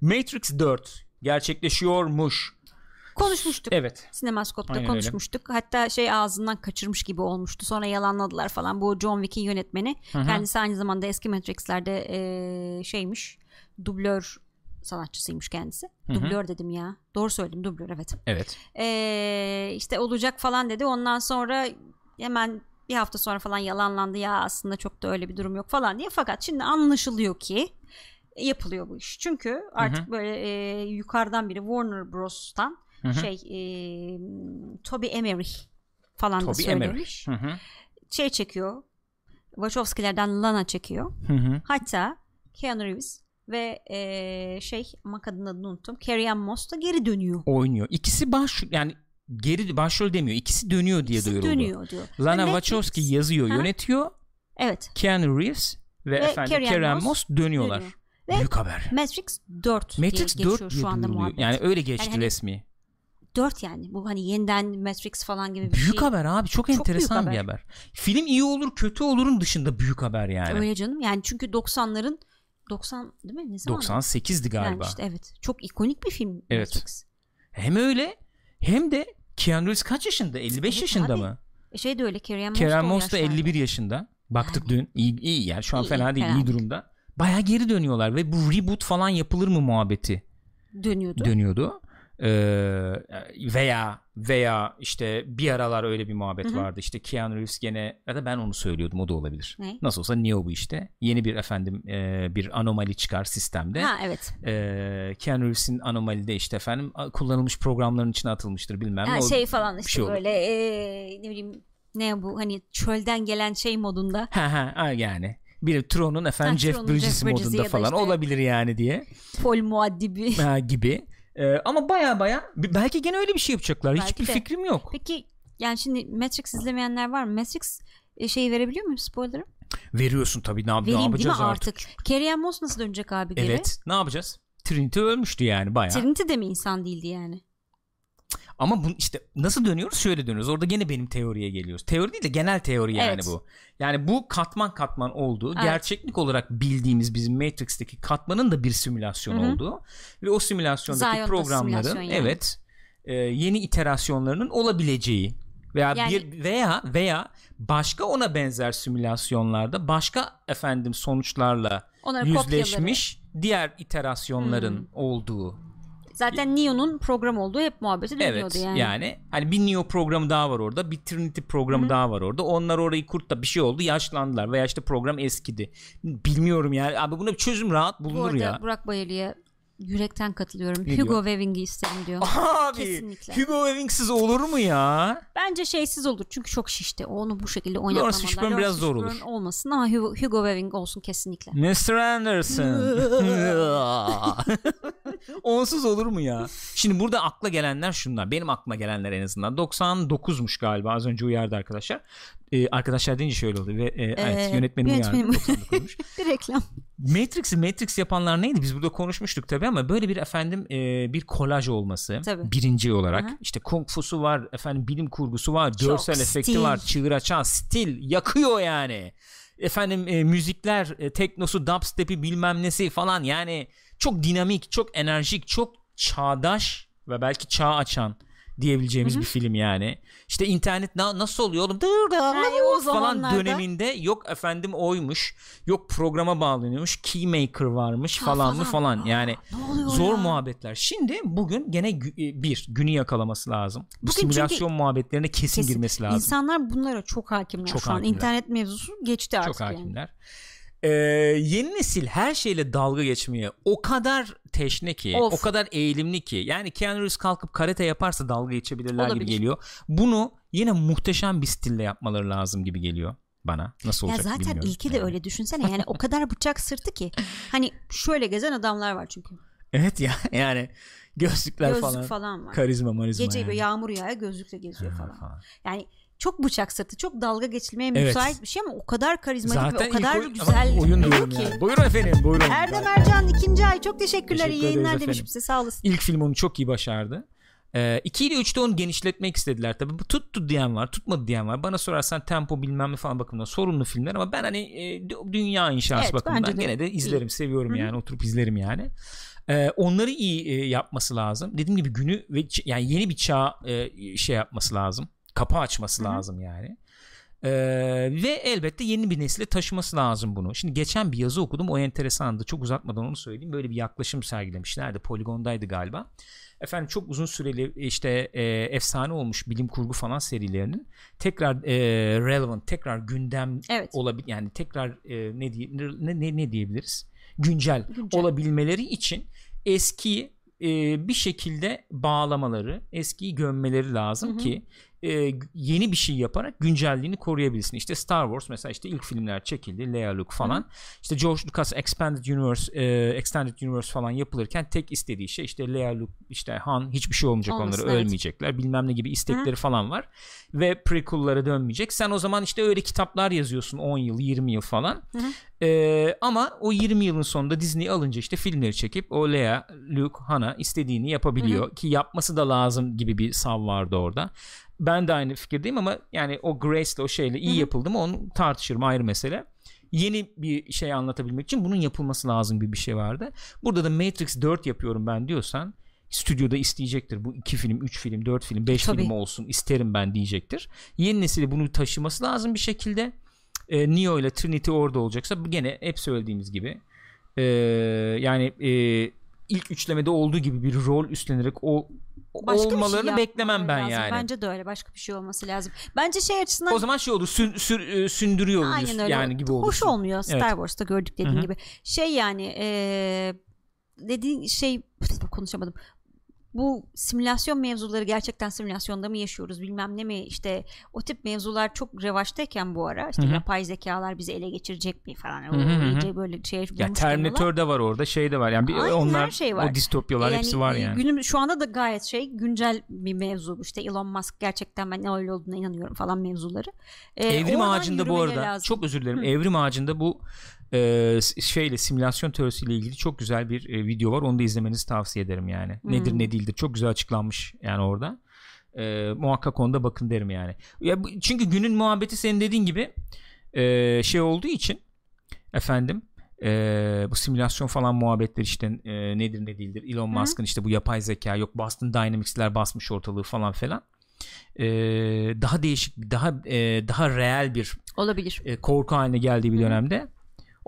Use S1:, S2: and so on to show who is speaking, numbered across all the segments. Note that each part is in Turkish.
S1: Matrix 4 gerçekleşiyormuş.
S2: Konuşmuştuk.
S1: Evet.
S2: Sinemaskop'ta
S1: Aynen
S2: konuşmuştuk. Hatta şey ağzından kaçırmış gibi olmuştu. Sonra yalanladılar falan. Bu John Wick'in yönetmeni. Kendisi aynı zamanda eski Matrix'lerde eee, şeymiş. Dublör sanatçısıymış kendisi. Dublör dedim ya. Doğru söyledim dublör evet.
S1: Evet.
S2: Eee işte olacak falan dedi. Ondan sonra hemen bir hafta sonra falan yalanlandı ya aslında çok da öyle bir durum yok falan diye. Fakat şimdi anlaşılıyor ki yapılıyor bu iş. Çünkü artık böyle eee, yukarıdan biri Warner Bros'tan şey eee Toby Emmerich falan da
S1: Toby
S2: söylemiş.
S1: Emmerich. Hı hı.
S2: Şey çekiyor. Wachowski'lerden Lana çekiyor.
S1: Hı hı.
S2: Hatta Keanu Reeves ve eee, şey ama kadının adını unuttum. Carrie Ann Moss da geri dönüyor.
S1: Oynuyor. İkisi baş yani geri başrol demiyor. İkisi dönüyor diye
S2: İkisi
S1: duyuruldu.
S2: dönüyor diyor.
S1: Lana
S2: Netflix-
S1: Wachowski yazıyor,
S2: Ha?
S1: yönetiyor.
S2: Evet.
S1: Keanu Reeves ve,
S2: Ve
S1: efendim
S2: Carrie Moss
S1: Moss dönüyorlar.
S2: dönüyor. Ve
S1: Büyük haber.
S2: Matrix 4
S1: Matrix
S2: diye
S1: 4
S2: geçiyor şu anda muhabbet.
S1: Yani öyle geçti
S2: Yani hani-
S1: resmi.
S2: 4 yani. Bu hani yeniden Matrix falan gibi bir
S1: Büyük
S2: şey.
S1: haber abi çok,
S2: Çok
S1: enteresan
S2: büyük
S1: bir
S2: haber.
S1: haber. Film iyi olur kötü olurun dışında büyük haber yani.
S2: Öyle canım. Yani çünkü 90'ların 90 değil mi? Ne zaman?
S1: 98'di galiba.
S2: Yani işte evet. Çok ikonik bir film
S1: Evet.
S2: Matrix.
S1: Hem öyle hem de Keanu Reeves kaç yaşında? 55
S2: Evet
S1: yaşında
S2: abi.
S1: mı?
S2: E şey de öyle
S1: Kerem Moss da
S2: yaşlarda.
S1: 51 yaşında. Baktık dün. İyi, iyi yani şu an
S2: İyi,
S1: fena
S2: iyi,
S1: değil,
S2: fena
S1: iyi durumda. Baya geri dönüyorlar ve bu reboot falan yapılır mı muhabbeti
S2: dönüyordu.
S1: dönüyordu. Ee, veya veya işte bir aralar öyle bir muhabbet
S2: Hı hı.
S1: vardı. İşte Keanu Reeves gene ya da ben onu söylüyordum o da olabilir.
S2: Ne?
S1: Nasıl olsa Neo bu işte. Yeni bir efendim e, bir anomali çıkar sistemde.
S2: ha evet.
S1: Ee, Keanu Reeves'in anomalide işte efendim kullanılmış programların içine atılmıştır bilmem ne.
S2: Şey falan işte
S1: şey olur.
S2: böyle e, ne bileyim ne bu hani çölden gelen şey modunda.
S1: Ha ha, yani. Bir Tron'un efendim
S2: Ha,
S1: Jeff
S2: Tron'un
S1: Bridges
S2: Jeff
S1: modunda falan
S2: işte-
S1: olabilir yani diye.
S2: Pol muaddibi.
S1: Ha, gibi. Ee, ama baya baya belki gene öyle bir şey yapacaklar.
S2: Belki
S1: Hiçbir
S2: de.
S1: fikrim yok.
S2: Peki yani şimdi Matrix izlemeyenler var mı? Matrix e, şeyi verebiliyor muyum spoiler'ı?
S1: Veriyorsun tabii ne, ne
S2: Vereyim mi
S1: yapacağız
S2: artık? Carrie Ann Moss nasıl dönecek abi geri?
S1: Evet. Ne yapacağız? Trinity ölmüştü yani baya.
S2: Trinity de mi insan değildi yani?
S1: Ama bu işte nasıl dönüyoruz? Şöyle dönüyoruz. Orada gene benim teoriye geliyoruz. Teori değil de genel teori yani
S2: Evet.
S1: bu. Yani bu katman katman olduğu,
S2: Evet.
S1: gerçeklik olarak bildiğimiz bizim Matrix'teki katmanın da bir simülasyon
S2: Hı hı.
S1: olduğu ve o simülasyondaki
S2: Zion da
S1: programların
S2: simülasyon yani.
S1: evet e, yeni iterasyonlarının olabileceği veya
S2: Yani-
S1: bir veya veya başka ona benzer simülasyonlarda başka efendim sonuçlarla
S2: Onların kopyaları.
S1: yüzleşmiş diğer iterasyonların
S2: Hmm.
S1: olduğu
S2: Zaten Neo'nun program olduğu hep muhabbeti dönüyordu
S1: Evet
S2: yani.
S1: yani. hani bir Neo programı daha var orada bir Trinity programı daha var orada. Onlar orayı kurtta bir şey oldu yaşlandılar veya işte program eskidi. Bilmiyorum yani. Abi buna bir çözüm rahat
S2: Bu
S1: bulunur
S2: arada
S1: ya.
S2: Burak Bayırlı'ya yürekten katılıyorum.
S1: Ne
S2: Hugo? Weaving'i isterim diyor.
S1: abi
S2: Kesinlikle.
S1: Hugo Weaving'siz olur mu ya
S2: Bence şeysiz olur çünkü çok şişti. Onu bu şekilde oynatmamalar.
S1: Fishburne biraz zor olur.
S2: Olmasın ama Hugo, Hugo Weaving olsun kesinlikle.
S1: Mr. Anderson onsuz olur mu ya şimdi burada akla gelenler şunlar benim aklıma gelenler en azından 99'muş galiba az önce uyardı arkadaşlar Ee, arkadaşlar deyince şöyle oldu ve e, evet
S2: Ee,
S1: yönetmenim uyardı
S2: yönetmenim-
S1: 99'muş
S2: Bir reklam.
S1: Matrix'i Matrix yapanlar neydi? Biz burada konuşmuştuk tabii ama böyle bir efendim e, bir kolaj olması
S2: Tabii.
S1: birinci olarak
S2: Aha.
S1: işte kung fusu var efendim bilim kurgusu var
S2: Çok
S1: görsel efekti
S2: stil.
S1: var çığır açan stil yakıyor yani efendim e, müzikler e, teknosu dubstep'i bilmem nesi falan yani çok dinamik çok enerjik çok çağdaş ve belki çağ açan diyebileceğimiz bir film yani. İşte internet na- nasıl oluyor oğlum? Dır
S2: Ay, o
S1: falan döneminde yok efendim oymuş. Yok programa bağlanıyormuş. Keymaker varmış
S2: Ha,
S1: falan mı
S2: falan.
S1: Yani zor
S2: ya?
S1: muhabbetler. Şimdi bugün gene gü- e, bir günü yakalaması lazım. Bu
S2: Bugün çünkü
S1: simülasyon muhabbetlerine kesin,
S2: Kesin.
S1: girmesi lazım.
S2: İnsanlar bunlara çok hakimler
S1: Çok
S2: şu an.
S1: hakimler.
S2: İnternet mevzusu geçti artık
S1: Çok
S2: yani.
S1: Ee, yeni nesil her şeyle dalga geçmeye o kadar teşne ki,
S2: Of.
S1: o kadar eğilimli ki. Yani Keanu Reeves kalkıp karate yaparsa dalga geçebilirler
S2: Olabilir.
S1: gibi geliyor. Bunu yine muhteşem bir stille yapmaları lazım gibi geliyor bana. Nasıl
S2: Ya
S1: olacak
S2: zaten
S1: bilmiyorum.
S2: ilki de
S1: Yani.
S2: öyle düşünsene yani o kadar bıçak sırtı ki hani şöyle gezen adamlar var çünkü
S1: Evet ya yani gözlükler
S2: gözlük
S1: falan.
S2: falan, var
S1: Karizma marizma
S2: gece
S1: yani.
S2: yağmur yağıyor gözlükle geziyor falan
S1: falan.
S2: yani çok bıçak sırtı çok dalga geçilmeye
S1: Evet.
S2: müsait bir şey ama o kadar karizmatik ve o kadar
S1: oy-
S2: güzel
S1: oyun diyorum
S2: ki
S1: yani. Buyurun efendim buyurun.
S2: Erdem Ercan ikinci ay çok teşekkürler
S1: Teşekkür
S2: iyi yayınlar
S1: ederiz
S2: demiş
S1: efendim.
S2: bize sağ olasın
S1: İlk film onu çok iyi başardı. 2 ile 3'te onu genişletmek istediler tabii. Bu tuttu diyen var, tutmadı diyen var. Bana sorarsan tempo bilmem ne falan bakımından sorunlu filmler ama ben hani e, dü- dünya inşası
S2: Evet,
S1: bakımından
S2: de
S1: gene de izlerim, seviyorum
S2: Hı hı.
S1: yani. Oturup izlerim yani. Ee, onları iyi e, yapması lazım. Dediğim gibi günü ve yani yeni bir çağ e, şey yapması lazım. Kapı açması
S2: Hı hı.
S1: lazım yani. Ee, ve elbette yeni bir nesile taşıması lazım bunu. Şimdi geçen bir yazı okudum o enteresandı. Çok uzatmadan onu söyleyeyim. Böyle bir yaklaşım sergilemişlerdi. Polygon'daydı galiba. Efendim çok uzun süreli işte e, efsane olmuş bilim kurgu falan serilerinin tekrar e, relevant, tekrar gündem
S2: Evet.
S1: olabil yani tekrar e, ne, diye, ne, ne ne diyebiliriz? Güncel,
S2: Güncel.
S1: olabilmeleri için eskiyi e, bir şekilde bağlamaları, eskiyi gömmeleri lazım
S2: Hı hı.
S1: ki e, yeni bir şey yaparak güncelliğini koruyabilsin. İşte Star Wars mesela işte ilk filmler çekildi, Leia Luke falan. İşte George Lucas Expanded Universe, e, Extended Universe falan yapılırken tek istediği şey işte Leia Luke, işte Han hiçbir şey olmayacak
S2: Olmasın,
S1: onlara
S2: evet.
S1: ölmeyecekler. Bilmem ne gibi istekleri falan var ve prequel'lara dönmeyecek. Sen o zaman işte öyle kitaplar yazıyorsun 10 yıl, 20 yıl falan.
S2: Hı hı.
S1: Ee, ama o 20 yılın sonunda Disney alınca işte filmleri çekip o Leia, Luke, Han'a istediğini yapabiliyor ki yapması da lazım gibi bir sav vardı orada. Ben de aynı fikirdeyim ama yani o Grace'le o şeyle iyi yapıldı mı onu tartışırım ayrı mesele. Yeni bir şey anlatabilmek için bunun yapılması lazım gibi bir şey vardı. Burada da Matrix 4 yapıyorum ben diyorsan stüdyoda isteyecektir. Bu iki film, üç film, dört film, beş
S2: Tabii.
S1: film olsun isterim ben diyecektir. Yeni nesili bunu taşıması lazım bir şekilde. E, Neo ile Trinity orada olacaksa gene hep söylediğimiz gibi e, yani e, ilk üçlemede olduğu gibi bir rol üstlenerek o
S2: Başka bir şey
S1: olmalarını
S2: yapmaları
S1: beklemem ben
S2: lazım.
S1: yani.
S2: Bence de öyle. Başka bir şey olması lazım. Bence şey açısından
S1: o zaman şey olur sün, sür, e, sündürüyor
S2: Aynen öyle.
S1: yani gibi olur.
S2: Hoş olmuyor Star
S1: Evet.
S2: Wars'ta gördük dediğin
S1: Hı hı.
S2: gibi. Şey yani eee dediğin şey konuşamadım. Bu simülasyon mevzuları gerçekten simülasyonda mı yaşıyoruz bilmem ne mi işte o tip mevzular çok revaçtayken bu ara işte
S1: Hı hı.
S2: yapay zekalar bizi ele geçirecek mi falan
S1: Hı hı
S2: o iyice böyle şey
S1: Ya. Terminator da var orada şey de var yani bir,
S2: Aynen,
S1: onlar
S2: şey var.
S1: o distopyalar hepsi var yani.
S2: Günüm şu anda da gayet şey güncel bir mevzu işte Elon Musk gerçekten ben öyle olduğuna inanıyorum falan mevzuları. E,
S1: Evrim ağacında bu arada
S2: lazım.
S1: çok özür dilerim.
S2: Hı.
S1: Evrim ağacında bu e, şeyle simülasyon teorisiyle ilgili çok güzel bir e, video var. Onu da izlemenizi tavsiye ederim yani. Nedir
S2: Hmm.
S1: ne değildir çok güzel açıklanmış yani orada. E, muhakkak onda bakın derim yani. Ya çünkü günün muhabbeti senin dediğin gibi e, şey olduğu için efendim e, bu simülasyon falan muhabbetler işte e, nedir ne değildir. Elon. Musk'ın işte bu yapay zeka yok Boston Dynamics'ler basmış ortalığı falan filan. E, daha değişik daha e, daha reel bir
S2: olabilir.
S1: e, korku haline geldiği bir dönemde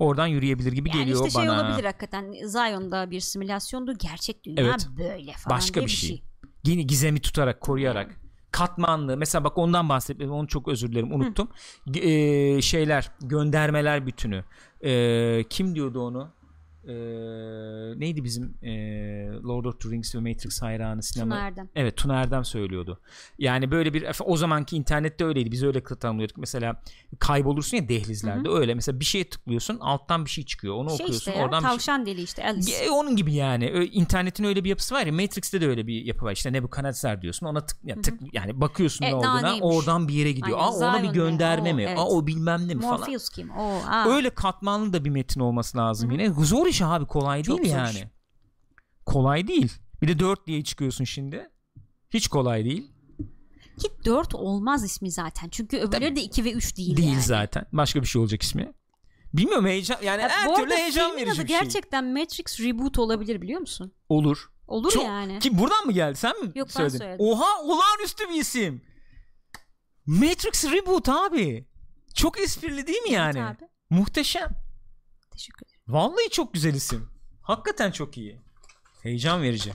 S1: oradan yürüyebilir gibi
S2: Yani
S1: geliyor
S2: işte şey
S1: bana.
S2: olabilir hakikaten Zion'da bir simülasyondu gerçek dünya
S1: Evet.
S2: böyle falan
S1: Başka bir şey. Yine gizemi tutarak koruyarak katmanlı mesela bak ondan bahsetmedim onu çok özür dilerim unuttum. Ge- e, şeyler göndermeler bütünü. E, kim diyordu onu? E, neydi bizim e, Lord of the Rings ve Matrix hayranı sinema?
S2: Tuna Erdem.
S1: Evet Tuna Erdem söylüyordu. Yani böyle bir o zamanki internette öyleydi. Biz öyle tanımlıyorduk. Mesela kaybolursun ya dehlizlerde öyle. Mesela bir şeye tıklıyorsun alttan bir şey çıkıyor. Onu
S2: Şey
S1: okuyorsun
S2: işte ya,
S1: oradan şey-
S2: tavşan deli işte Alice.
S1: E, onun gibi yani. Ö- internetin öyle bir yapısı var ya. Matrix'te de öyle bir yapı var. İşte Nebuchadnezzar diyorsun. Ona tık, ya tık yani bakıyorsun
S2: Evet,
S1: ne olduğuna.
S2: neymiş?
S1: Oradan bir yere gidiyor.
S2: Aynen,
S1: Aa ona bir
S2: ne?
S1: gönderme
S2: O,
S1: mi?
S2: evet.
S1: Aa o bilmem ne mi falan.
S2: Morpheus kim? O, aa.
S1: Öyle katmanlı da bir metin olması lazım yine. Zor iş abi kolay
S2: Çok
S1: değil yani.
S2: iş.
S1: Kolay değil. Bir de 4 diye çıkıyorsun şimdi. Hiç kolay değil.
S2: Ki 4 olmaz ismi zaten. Çünkü öbürleri de 2 ve 3 değil,
S1: Değil
S2: yani.
S1: zaten. Başka bir şey olacak ismi. Bilmiyorum heyecan yani
S2: Ya
S1: her türlü heyecan verici bir şey.
S2: gerçekten Matrix Reboot olabilir biliyor musun?
S1: Olur.
S2: Olur
S1: Çok-
S2: yani.
S1: Ki buradan mı geldi? Sen mi
S2: Yok, ben
S1: söyledin?
S2: söyledim.
S1: Oha olağanüstü bir isim. Matrix Reboot abi. Çok esprili değil mi yani?
S2: Evet abi.
S1: Muhteşem.
S2: Teşekkür ederim.
S1: Vallahi çok güzel isim. Hakikaten çok iyi. Heyecan verici.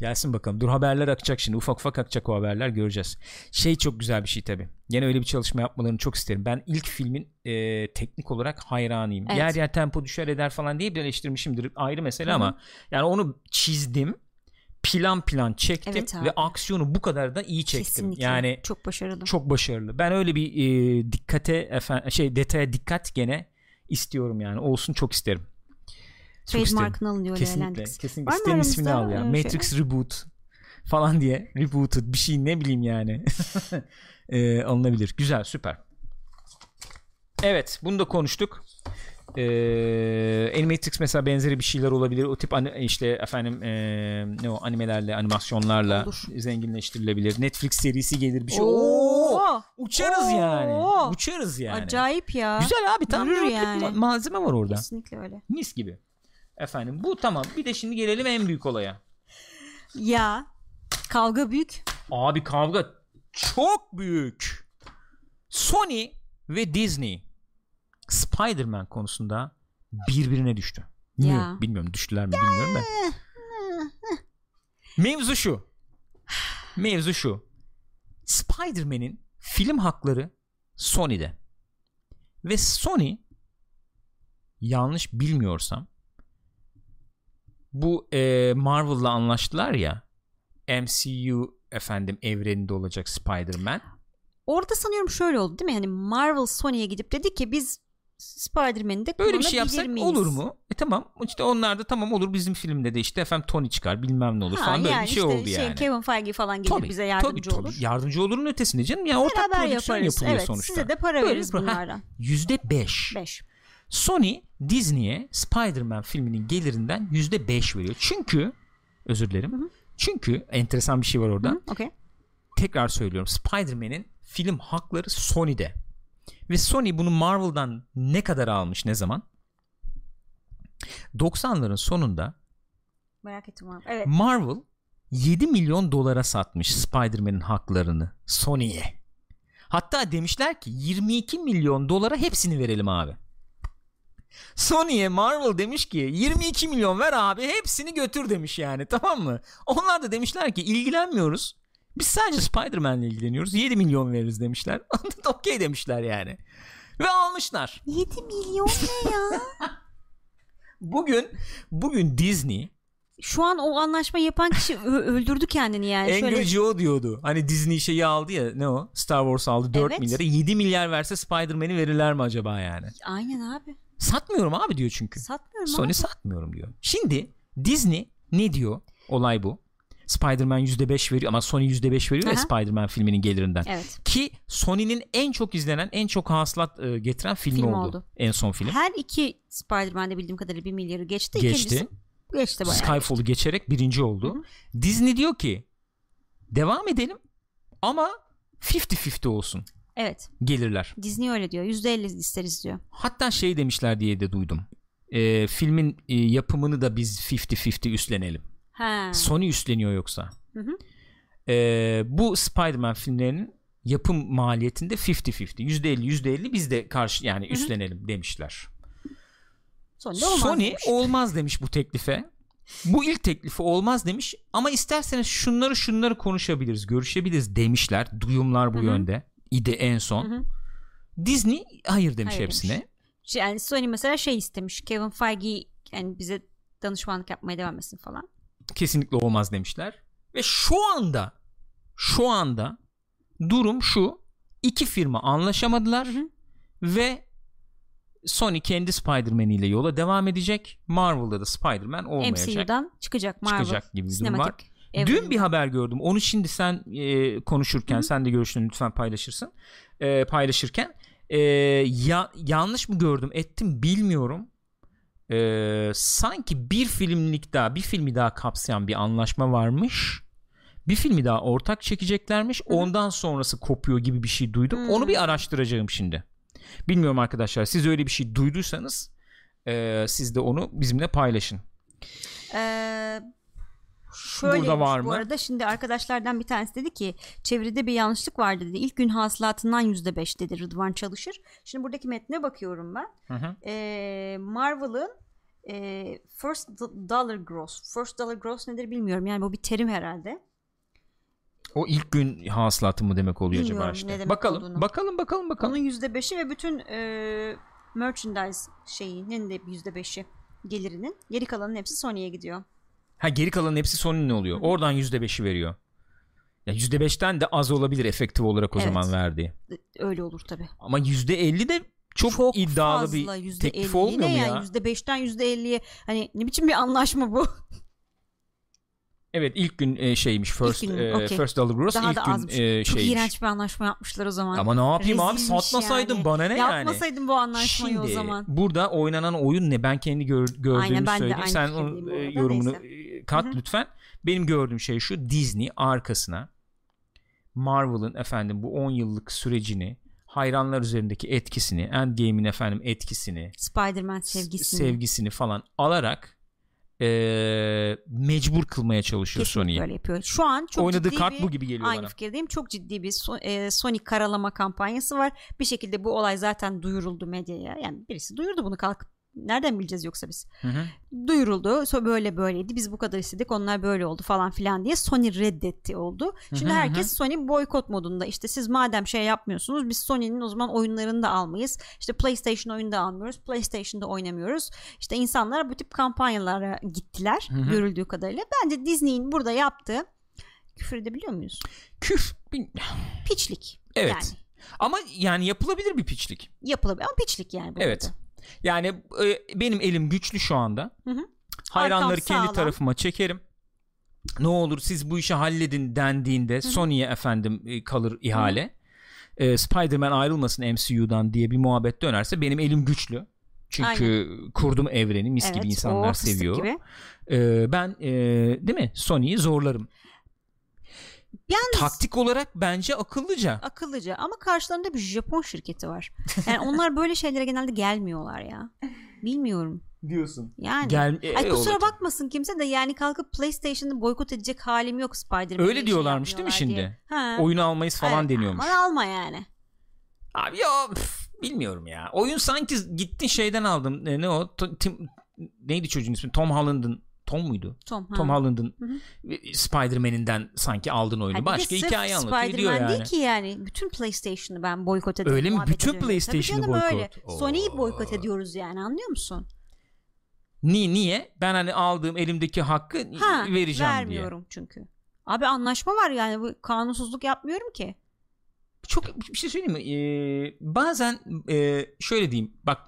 S1: Gelsin bakalım. Dur haberler akacak şimdi. Ufak ufak akacak o haberler göreceğiz. Şey çok güzel bir şey tabii. Yine öyle bir çalışma yapmalarını çok isterim. Ben ilk filmin e, teknik olarak hayranıyım.
S2: Evet.
S1: Yer yer tempo düşer eder falan diye bir eleştirmişimdir. Ayrı mesele
S2: Hı hı.
S1: ama yani onu çizdim. Plan plan çektim
S2: Evet abi.
S1: ve aksiyonu bu kadar da iyi çektim.
S2: Kesinlikle.
S1: Yani
S2: çok başarılı.
S1: çok başarılı. Ben öyle bir e, dikkate efendim şey detaya dikkat gene istiyorum yani. Olsun çok isterim.
S2: Trademark'ını alın diyor
S1: Kesinlikle. Kesinlikle.
S2: Var
S1: İsteyen ismini al ya.
S2: öyle
S1: Matrix Reboot falan diye. Rebooted bir şey ne bileyim yani. e, alınabilir. Güzel süper. Evet bunu da konuştuk. Ee, Animatrix mesela benzeri bir şeyler olabilir. O tip işte efendim ee, ne o animelerle, animasyonlarla
S2: Olur.
S1: zenginleştirilebilir. Netflix serisi gelir bir şey. Oo!
S2: Oo!
S1: Uçarız
S2: Oo!
S1: yani. Uçarız yani.
S2: Acayip ya.
S1: Güzel abi tam
S2: Yürür yani.
S1: ma- malzeme var orada.
S2: Kesinlikle öyle.
S1: Mis gibi. Efendim bu tamam. Bir de şimdi gelelim en büyük olaya.
S2: Ya kavga büyük.
S1: Abi kavga çok büyük. Sony ve Disney Spider-Man konusunda birbirine düştü.
S2: Ya.
S1: Bilmiyorum düştüler mi bilmiyorum da. Mevzu şu. Mevzu şu. Spider-Man'in film hakları Sony'de. Ve Sony yanlış bilmiyorsam bu e, Marvel'la anlaştılar ya MCU efendim evreninde olacak Spider-Man.
S2: Orada sanıyorum şöyle oldu değil mi? Yani Marvel Sony'ye gidip dedi ki biz Spider-Man'i de
S1: Böyle bir şey yapsak
S2: miyiz?
S1: olur mu? E tamam işte onlar da tamam olur bizim filmde de işte efendim Tony çıkar bilmem ne olur
S2: Ha,
S1: falan böyle
S2: yani
S1: bir şey
S2: işte
S1: oldu yani.
S2: Kevin Feige falan gelir
S1: Tabii,
S2: bize yardımcı
S1: tabii,
S2: olur.
S1: Tabii, yardımcı olurun ötesinde canım. Ya ortak
S2: Beraber
S1: prodüksiyon
S2: yaparız.
S1: yapılıyor
S2: Evet
S1: sonuçta.
S2: size de para
S1: Böyle
S2: veririz bunlardan.
S1: Yüzde beş.
S2: 5.
S1: Sony Disney'e Spider-Man filminin gelirinden yüzde beş veriyor. Çünkü özür dilerim. Çünkü enteresan bir şey var orada.
S2: Okey.
S1: Tekrar söylüyorum. Spider-Man'in film hakları Sony'de. Ve Sony bunu Marvel'dan ne kadar almış ne zaman? 90'ların sonunda
S2: Merak ettim abi. Evet.
S1: Marvel 7 milyon dolara satmış Spider-Man'in haklarını Sony'ye. Hatta demişler ki 22 milyon dolara hepsini verelim abi. Sony'ye Marvel demiş ki 22 milyon ver abi hepsini götür demiş yani tamam mı? Onlar da demişler ki ilgilenmiyoruz. Biz sadece Spider-Man'le ilgileniyoruz. 7 milyon veririz demişler. Okey demişler yani. Ve almışlar.
S2: 7 milyon ne ya?
S1: Bugün bugün Disney
S2: Şu an o anlaşma yapan kişi öldürdü kendini yani. Şöyle
S1: Angry Joe diyordu. Hani Disney şeyi aldı ya ne o? Star Wars aldı 4
S2: Evet.
S1: milyarı. 7 milyar verse Spider-Man'i verirler mi acaba yani?
S2: Aynen abi.
S1: Satmıyorum abi diyor çünkü.
S2: Satmıyorum
S1: Sony
S2: abi.
S1: satmıyorum diyor. Şimdi Disney ne diyor? Olay bu. Spider-Man %5 veriyor ama Sony %5 veriyor ya
S2: Aha.
S1: Spider-Man filminin gelirinden.
S2: Evet.
S1: Ki Sony'nin en çok izlenen, en çok hasılat e, getiren filmi
S2: Film
S1: oldu.
S2: oldu.
S1: En son film.
S2: Her iki Spider-Man'de bildiğim kadarıyla 1 milyarı geçti.
S1: Geçti.
S2: İkincisi geçti bayağı.
S1: Skyfall'u geçerek birinci oldu.
S2: Hı hı.
S1: Disney diyor ki devam edelim ama 50-50 olsun
S2: Evet.
S1: gelirler.
S2: Disney öyle diyor. %50 isteriz diyor.
S1: Hatta şey demişler diye de duydum. Ee, filmin e, yapımını da biz 50-50 üstlenelim.
S2: Ha.
S1: Sony üstleniyor yoksa.
S2: Hı hı.
S1: Ee, bu Spider-Man filmlerinin yapım maliyetinde 50-50. %50 %50 biz de karşı yani üstlenelim demişler.
S2: Sony'de olmaz
S1: Sony
S2: demiş.
S1: olmaz demiş bu teklife. Bu ilk teklifi olmaz demiş ama isterseniz şunları şunları konuşabiliriz, görüşebiliriz demişler. Duyumlar bu
S2: Hı hı.
S1: yönde. İdi en son.
S2: Hı hı.
S1: Disney hayır demiş
S2: Hayır
S1: hepsine.
S2: demiş. Yani Sony mesela şey istemiş. Kevin Feige yani bize danışmanlık yapmaya devam etsin falan.
S1: Kesinlikle olmaz demişler. Ve şu anda şu anda durum şu. iki firma anlaşamadılar
S2: Hı hı.
S1: ve Sony kendi Spider-Man ile yola devam edecek. Marvel'da da Spider-Man olmayacak.
S2: MCU'dan çıkacak Marvel.
S1: Çıkacak gibi bir durum var.
S2: Sinematik
S1: Dün bir haber gördüm. Onu şimdi sen e, konuşurken sen de görüşlerini lütfen paylaşırsın. E, paylaşırken e, ya, yanlış mı gördüm ettim bilmiyorum. E, sanki bir filmlik daha bir filmi daha kapsayan bir anlaşma varmış. Bir filmi daha ortak çekeceklermiş. Ondan sonrası kopuyor gibi bir şey duydum.
S2: Hı.
S1: Onu bir araştıracağım şimdi. Bilmiyorum arkadaşlar. Siz öyle bir şey duyduysanız e, siz de onu bizimle paylaşın.
S2: Ee, şöyle
S1: Burada var
S2: bu
S1: mı?
S2: arada şimdi arkadaşlardan bir tanesi dedi ki çeviride bir yanlışlık var dedi. İlk gün hasılatından yüzde beş dedi Rıdvan Çalışır. Şimdi buradaki metne bakıyorum ben.
S1: Hı hı.
S2: Ee, Marvel'ın e, first do- dollar gross. First dollar gross nedir bilmiyorum. Yani bu bir terim herhalde.
S1: O ilk gün hasılatı mı demek oluyor acaba
S2: Bilmiyorum
S1: işte.
S2: ne demek
S1: bakalım,
S2: olduğunu.
S1: bakalım, bakalım, bakalım.
S2: Onun yüzde beşi ve bütün e, merchandise şeyinin de yüzde beşi gelirinin. Geri kalanın hepsi Sony'ye gidiyor.
S1: Ha geri kalanın hepsi Sony'nin oluyor. Oradan %5'i veriyor. Ya %5'ten de az olabilir efektif olarak o
S2: Evet.
S1: zaman verdiği.
S2: Öyle olur tabii.
S1: Ama %50 de çok, iddialı
S2: fazla,
S1: bir teklif olmuyor mu
S2: yani
S1: ya?
S2: beşten yüzde elliye hani ne biçim bir anlaşma bu?
S1: Evet ilk gün e, şeymiş first
S2: gün,
S1: e, first dollar gross
S2: Daha
S1: ilk
S2: da
S1: gün
S2: azmış.
S1: e,
S2: Çok
S1: şeymiş.
S2: iğrenç bir anlaşma yapmışlar o zaman.
S1: Ama ne yapayım abi
S2: Rezilmiş
S1: satmasaydın
S2: yani.
S1: bana ne yani?
S2: Yapmasaydın bu anlaşmayı
S1: Şimdi
S2: o zaman.
S1: burada oynanan oyun ne? Ben kendi gör, gördüğümü
S2: Aynen, ben
S1: söyleyeyim. Sen onun e, yorumunu
S2: neyse.
S1: Kat
S2: Hı hı.
S1: lütfen. Benim gördüğüm şey şu. Disney arkasına Marvel'ın efendim bu 10 yıllık sürecini hayranlar üzerindeki etkisini, Endgame'in efendim etkisini,
S2: Spider-Man sevgisini.
S1: sevgisini falan alarak e, mecbur kılmaya çalışıyor
S2: Kesinlikle
S1: Sony'yi.
S2: öyle yapıyor. Şu an çok
S1: Oynadığı
S2: ciddi
S1: kart
S2: bir,
S1: bu gibi geliyor
S2: aynı
S1: bana.
S2: fikirdeyim. Çok ciddi bir so- e, Sony karalama kampanyası var. Bir şekilde bu olay zaten duyuruldu medyaya. Yani birisi duyurdu bunu kalkıp nereden bileceğiz yoksa biz.
S1: Hı hı.
S2: Duyuruldu. So böyle böyleydi. Biz bu kadar istedik. Onlar böyle oldu falan filan diye Sony reddetti oldu. Şimdi
S1: Hı hı,
S2: herkes Sony boykot modunda. İşte siz madem şey yapmıyorsunuz biz Sony'nin o zaman oyunlarını da almayız. İşte PlayStation oyunu da almıyoruz. PlayStation'da oynamıyoruz. İşte insanlar bu tip kampanyalara gittiler
S1: Hı hı.
S2: görüldüğü kadarıyla. Bence Disney'in burada yaptığı küfür edebiliyor muyuz?
S1: Küf.
S2: Piçlik.
S1: Evet.
S2: Yani
S1: Ama yani yapılabilir bir piçlik.
S2: yapılabilir ama piçlik yani. bu
S1: Evet.
S2: arada.
S1: Yani e, benim elim güçlü şu anda.
S2: Hı hı.
S1: Hayranları
S2: Arkam
S1: kendi
S2: sağlam.
S1: tarafıma çekerim. Ne olur siz bu işi halledin dendiğinde Sony'ye efendim e, kalır ihale. E, Spider-Man ayrılmasın MCU'dan diye bir muhabbet dönerse benim elim güçlü. Çünkü kurdum evreni mis gibi
S2: Evet,
S1: insanlar
S2: o
S1: seviyor.
S2: gibi.
S1: E, ben e, değil mi Sony'yi zorlarım.
S2: Yalnız
S1: Taktik olarak bence akıllıca.
S2: akıllıca ama karşılarında bir Japon şirketi var. Yani onlar böyle şeylere genelde gelmiyorlar ya. Bilmiyorum.
S1: Diyorsun.
S2: Yani.
S1: Gel, e,
S2: Ay kusura
S1: olacak.
S2: bakmasın kimse de yani kalkıp PlayStation'ı boykot edecek halim yok Spider-Man'e.
S1: Öyle
S2: şey
S1: diyorlarmış değil mi şimdi?
S2: diye. Ha.
S1: Oyunu almayız falan
S2: Evet,
S1: deniyormuş.
S2: Aman alma yani.
S1: Abi ya bilmiyorum ya. Oyun sanki gittin şeyden aldım. E, ne o? Tim, neydi çocuğun ismi? Tom Holland'ın Tom muydu?
S2: Tom. ha.
S1: Tom Holland'ın Spider-Man'inden sanki aldın oyunu.
S2: De
S1: Başka hikaye anlatıyor
S2: Spider-Man
S1: yani.
S2: değil ki yani. Bütün PlayStation'ı ben boykot ediyorum.
S1: Öyle mi? Bütün. PlayStation'ı boykot.
S2: öyle. Sony'yi boykot ediyoruz yani anlıyor musun?
S1: Niye? Niye? Ben hani aldığım elimdeki hakkı
S2: Ha,
S1: vereceğim
S2: vermiyorum çünkü. Abi anlaşma var yani bu kanunsuzluk yapmıyorum ki.
S1: diye. Çok bir şey söyleyeyim mi? Ee, bazen e, şöyle diyeyim. Bak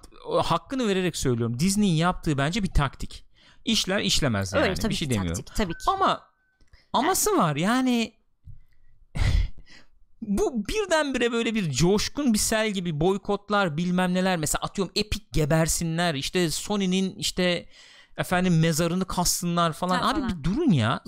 S1: hakkını vererek söylüyorum. Disney'in yaptığı bence bir taktik. İşler işlemez yani.
S2: Öyle tabii
S1: bir şey demiyorum.
S2: taktik tabii ki.
S1: Ama aması var yani bu birdenbire böyle bir coşkun bir sel gibi boykotlar bilmem neler mesela atıyorum Epic gebersinler işte Sony'nin işte efendim mezarını kassınlar falan.
S2: Ha,
S1: Abi
S2: falan.
S1: bir durun ya.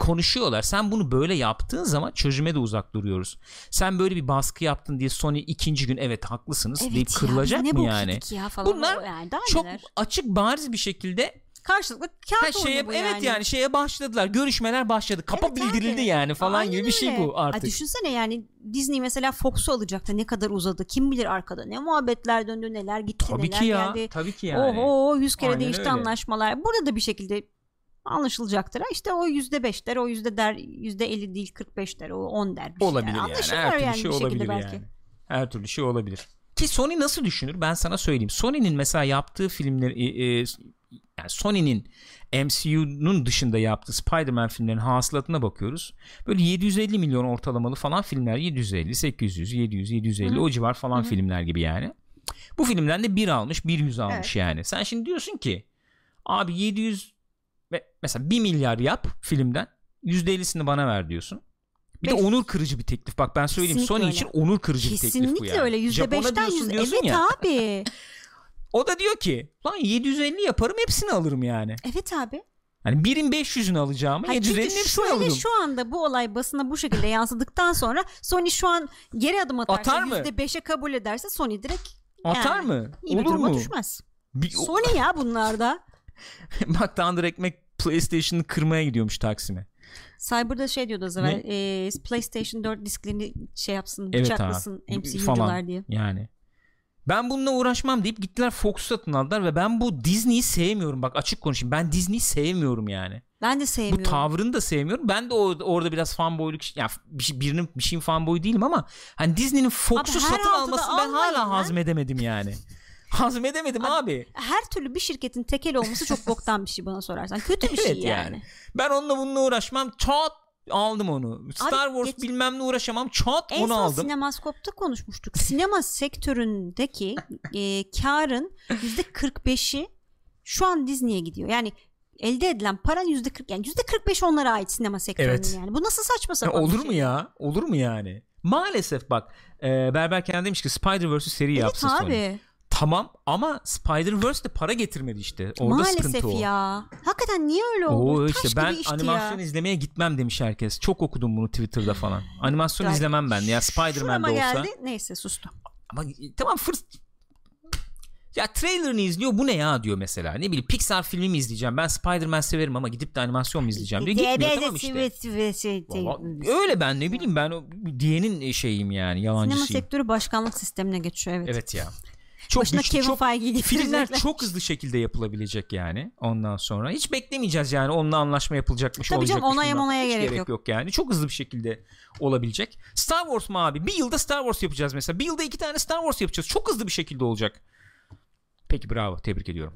S1: Konuşuyorlar. Sen bunu böyle yaptığın zaman çözüme de uzak duruyoruz. Sen böyle bir baskı yaptın diye Sony ikinci gün evet haklısınız
S2: Evet
S1: deyip
S2: ya,
S1: kırılacak mı yani?
S2: ya falan.
S1: Bunlar
S2: yani daha
S1: Çok
S2: neler?
S1: açık bariz bir şekilde
S2: karşılıklı
S1: Ha,
S2: kağıt
S1: şeye,
S2: oyunu bu
S1: evet
S2: yani.
S1: şeye başladılar. Görüşmeler başladı. Kapa
S2: Evet
S1: bildirildi
S2: abi.
S1: yani falan
S2: Aynen
S1: gibi bir şey
S2: öyle.
S1: bu artık.
S2: Ay düşünsene yani Disney mesela Fox'u alacaktı ne kadar uzadı kim bilir arkada ne muhabbetler döndü neler gitti
S1: Tabii
S2: neler
S1: ki ya.
S2: geldi.
S1: Tabii ki yani.
S2: Oho yüz kere
S1: Aynen
S2: değişti
S1: öyle.
S2: anlaşmalar. Burada da bir şekilde anlaşılacaktır. Ha işte o yüzde beş der o yüzde der yüzde elli değil kırk beş der o on der. Bir şey
S1: olabilir
S2: der.
S1: yani. Her türlü
S2: yani
S1: şey olabilir
S2: belki.
S1: yani. Her türlü şey olabilir. Ki Sony nasıl düşünür? Ben sana söyleyeyim. Sony'nin mesela yaptığı filmler e, e, yani Sony'nin MCU'nun dışında yaptığı Spider-Man filmlerin hasılatına bakıyoruz. Böyle 750 milyon ortalamalı falan filmler 750, 800, 700, 750
S2: Hı hı.
S1: o civar falan
S2: Hı hı.
S1: filmler gibi yani. Bu filmden de 1 almış, 1 yüz almış
S2: Evet.
S1: yani. Sen şimdi diyorsun ki abi 700 ve mesela 1 milyar yap filmden %50'sini bana ver diyorsun. Bir de
S2: Beş-
S1: onur kırıcı bir teklif. Bak ben söyleyeyim
S2: Kesinlikle
S1: Sony
S2: öyle.
S1: için onur kırıcı bir teklif bu
S2: Kesinlikle
S1: yani.
S2: öyle beşten
S1: diyorsun,
S2: yüzde
S1: diyorsun
S2: evet
S1: ya.
S2: abi
S1: O da diyor ki lan 750 yaparım hepsini alırım yani.
S2: evet abi
S1: Hani birin 500'ünü alacağımı
S2: Hayır,
S1: 750'nin
S2: çünkü
S1: hepsini
S2: şöyle
S1: alırım.
S2: şu anda bu olay basına bu şekilde yansıdıktan sonra Sony şu an geri adım atarsa
S1: Atar mı?
S2: %5'e kabul ederse Sony direkt
S1: Atar
S2: yani,
S1: mı?
S2: iyi
S1: Olur mu?
S2: düşmez.
S1: Bir,
S2: Sony ya bunlarda.
S1: Bak Tanrı Ekmek PlayStation'ı kırmaya gidiyormuş Taksim'e.
S2: Cyber'da şey diyordu az evvel e, PlayStation 4 disklerini şey yapsın
S1: Evet
S2: bıçaklasın
S1: abi.
S2: MCU'cular
S1: Falan.
S2: diye.
S1: Yani. Ben bununla uğraşmam deyip gittiler Fox'u satın aldılar ve ben bu Disney'i sevmiyorum. Bak açık konuşayım. Ben Disney'i sevmiyorum yani.
S2: Ben de
S1: Bu
S2: sevmiyorum.
S1: tavrını da sevmiyorum. Ben de o, orada biraz fanboyluk ya bir şey- birinin bir şeyin fanboyu değilim ama hani Disney'nin Fox'u
S2: Abi
S1: satın almasını ben hala
S2: lan.
S1: hazmedemedim yani. hazmedemedim abi.
S2: Her türlü bir şirketin tekel olması çok boktan bir şey bana sorarsan. Kötü bir şey
S1: Evet
S2: yani.
S1: yani. Ben onunla bununla uğraşmam. Çat aldım onu. Star Wars
S2: geç-
S1: bilmem ne uğraşamam. Çat
S2: En
S1: onu
S2: son
S1: aldım.
S2: Sinemaskop'ta konuşmuştuk. Sinema sektöründeki e, karın %45'i şu an Disney'e gidiyor. Yani elde edilen paranın %40 yani %45 onlara ait sinema sektörünün
S1: Evet.
S2: yani. Bu nasıl saçma
S1: Ya
S2: sapan bir
S1: olur
S2: şey?
S1: mu ya? Olur mu yani? Maalesef bak e, Berber kendi demiş ki Spider-Verse'ü seri
S2: Evet
S1: yapsın Sony. Tamam ama Spider-Verse de para getirmedi işte. Orada
S2: Maalesef
S1: sıkıntı o.
S2: ya. Hakikaten niye öyle oldu?
S1: Oo işte ben animasyon
S2: ya.
S1: izlemeye gitmem demiş herkes. Çok okudum bunu Twitter'da falan. Animasyon
S2: Gel-
S1: izlemem ben. Ya Spider-Man
S2: Şurama
S1: de olsa.
S2: geldi. Neyse sustum.
S1: Ama tamam fırs Ya trailerını izliyor bu ne ya diyor mesela. Ne bileyim Pixar filmi mi izleyeceğim? Ben Spider-Man severim ama gidip de animasyon mu izleyeceğim diyor. Gitmiyor tamam işte. Vallahi öyle ben ne bileyim ben o diyenin şeyiyim yani
S2: Sinema
S1: yalancısıyım.
S2: sektörü başkanlık sistemine geçiyor evet.
S1: Evet ya. Çok
S2: Başına
S1: güçlü,
S2: Kevin
S1: çok filmler
S2: getirecekler.
S1: çok hızlı şekilde yapılabilecek yani ondan sonra. Hiç beklemeyeceğiz yani onunla anlaşma yapılacakmış
S2: Tabii canım,
S1: olacakmış.
S2: onaya monaya
S1: Hiç
S2: gerek yok.
S1: yani. Çok hızlı bir şekilde olabilecek. Star Wars mu abi? Bir yılda Star Wars yapacağız mesela. Bir yılda iki tane Star Wars yapacağız. Çok hızlı bir şekilde olacak. Peki bravo. Tebrik ediyorum.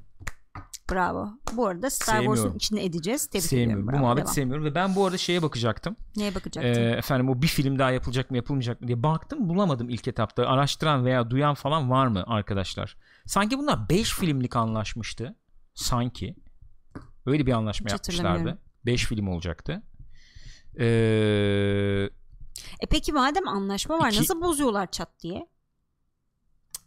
S2: Bravo. Bu arada Star. Wars'un içine edeceğiz. Tebrik
S1: sevmiyorum.
S2: ediyorum.
S1: Bu
S2: Bravo,
S1: muhabbeti
S2: devam.
S1: sevmiyorum ve ben bu arada şeye bakacaktım.
S2: Neye bakacaktın?
S1: Ee, efendim o bir film daha yapılacak mı yapılmayacak mı diye baktım bulamadım ilk etapta. Araştıran veya duyan falan var mı arkadaşlar? Sanki bunlar 5 filmlik anlaşmıştı. Sanki. Öyle bir anlaşma
S2: Hiç
S1: yapmışlardı.
S2: hatırlamıyorum.
S1: 5 film olacaktı. Ee,
S2: E peki madem anlaşma var
S1: İki-
S2: nasıl bozuyorlar çat diye?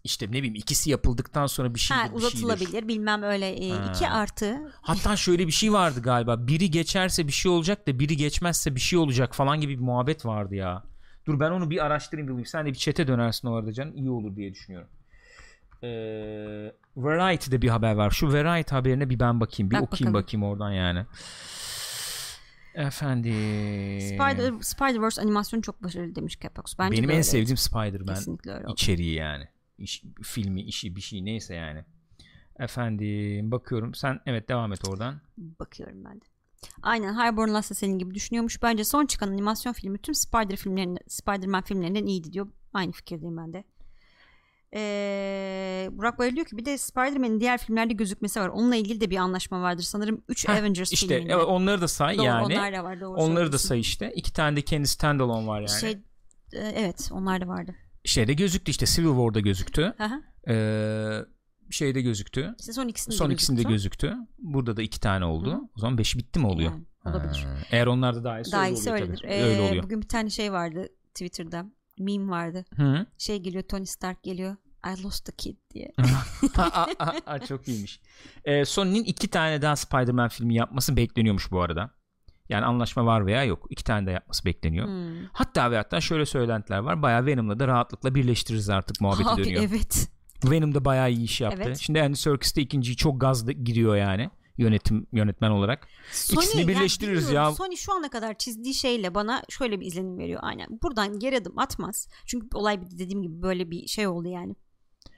S1: İşte ne bileyim ikisi yapıldıktan sonra bir şey
S2: Ha, uzatılabilir bilmem öyle e,
S1: Ha.
S2: iki artı
S1: Hatta şöyle bir şey vardı galiba. Biri geçerse bir şey olacak da biri geçmezse bir şey olacak falan gibi bir muhabbet vardı ya. Dur ben onu bir araştırayım bulayım. Sen de bir çete dönersin o arada canım. İyi olur diye düşünüyorum. Ee, Variety'de bir haber var. Şu Variety haberine bir ben bakayım. Bir
S2: Bak
S1: okuyayım
S2: bakalım.
S1: bakayım oradan yani. Efendim.
S2: Spider Spider-Verse animasyonu çok başarılı demiş Capox. Bence
S1: Benim en sevdiğim Spider-Man içeriği yani. İş, filmi, işi, bir şey neyse yani. Efendim bakıyorum. Sen evet devam et oradan.
S2: Bakıyorum ben de. Aynen Highborn Last da senin gibi düşünüyormuş. Bence son çıkan animasyon filmi tüm Spider filmlerinden, Spider-Man filmlerinden iyiydi diyor. Aynı fikirdeyim ben de. Ee, Burak Bayır diyor ki bir de Spider-Man'in diğer filmlerde gözükmesi var. Onunla ilgili de bir anlaşma vardır. Sanırım 3
S1: Heh,
S2: Avengers
S1: İşte
S2: filminde.
S1: evet, onları da say
S2: Doğru,
S1: yani.
S2: onlar da var. Doğru
S1: Onları da say işte. İki tane de kendi standalone var yani.
S2: Şey, e, evet onlar da vardı.
S1: Şeyde gözüktü işte Civil War'da gözüktü. Ee, şeyde gözüktü.
S2: İşte son ikisinde
S1: Son ikisinde
S2: gözüktü.
S1: Burada da iki tane oldu.
S2: Hı.
S1: O zaman beşi bitti mi oluyor?
S2: Yani, olabilir.
S1: Ha, Eğer onlar da daha iyisi
S2: Daha
S1: öyle
S2: iyisi
S1: oluyor
S2: öyledir.
S1: tabii.
S2: Ee,
S1: öyle oluyor.
S2: Bugün bir tane şey vardı Twitter'da. Meme vardı.
S1: Hı.
S2: Şey geliyor Tony Stark geliyor. I lost the kid diye.
S1: Çok iyiymiş. Ee, Sony'nin iki tane daha Spider-Man filmi yapması bekleniyormuş bu arada. Yani anlaşma var veya yok. İki tane de yapması bekleniyor.
S2: Hmm.
S1: Hatta ve hatta şöyle söylentiler var. Bayağı Venom'la da rahatlıkla birleştiririz artık muhabbeti
S2: Abi
S1: dönüyor.
S2: evet.
S1: Venom da bayağı iyi iş yaptı.
S2: Evet.
S1: Şimdi Andy Serkis de ikinciyi çok gazlı giriyor yani. Yönetim yönetmen olarak. İkisini
S2: yani
S1: birleştiririz
S2: bilmiyorum,
S1: ya.
S2: Sony şu ana kadar çizdiği şeyle bana şöyle bir izlenim veriyor. Aynen. Buradan geri adım atmaz. Çünkü olay dediğim gibi böyle bir şey oldu yani.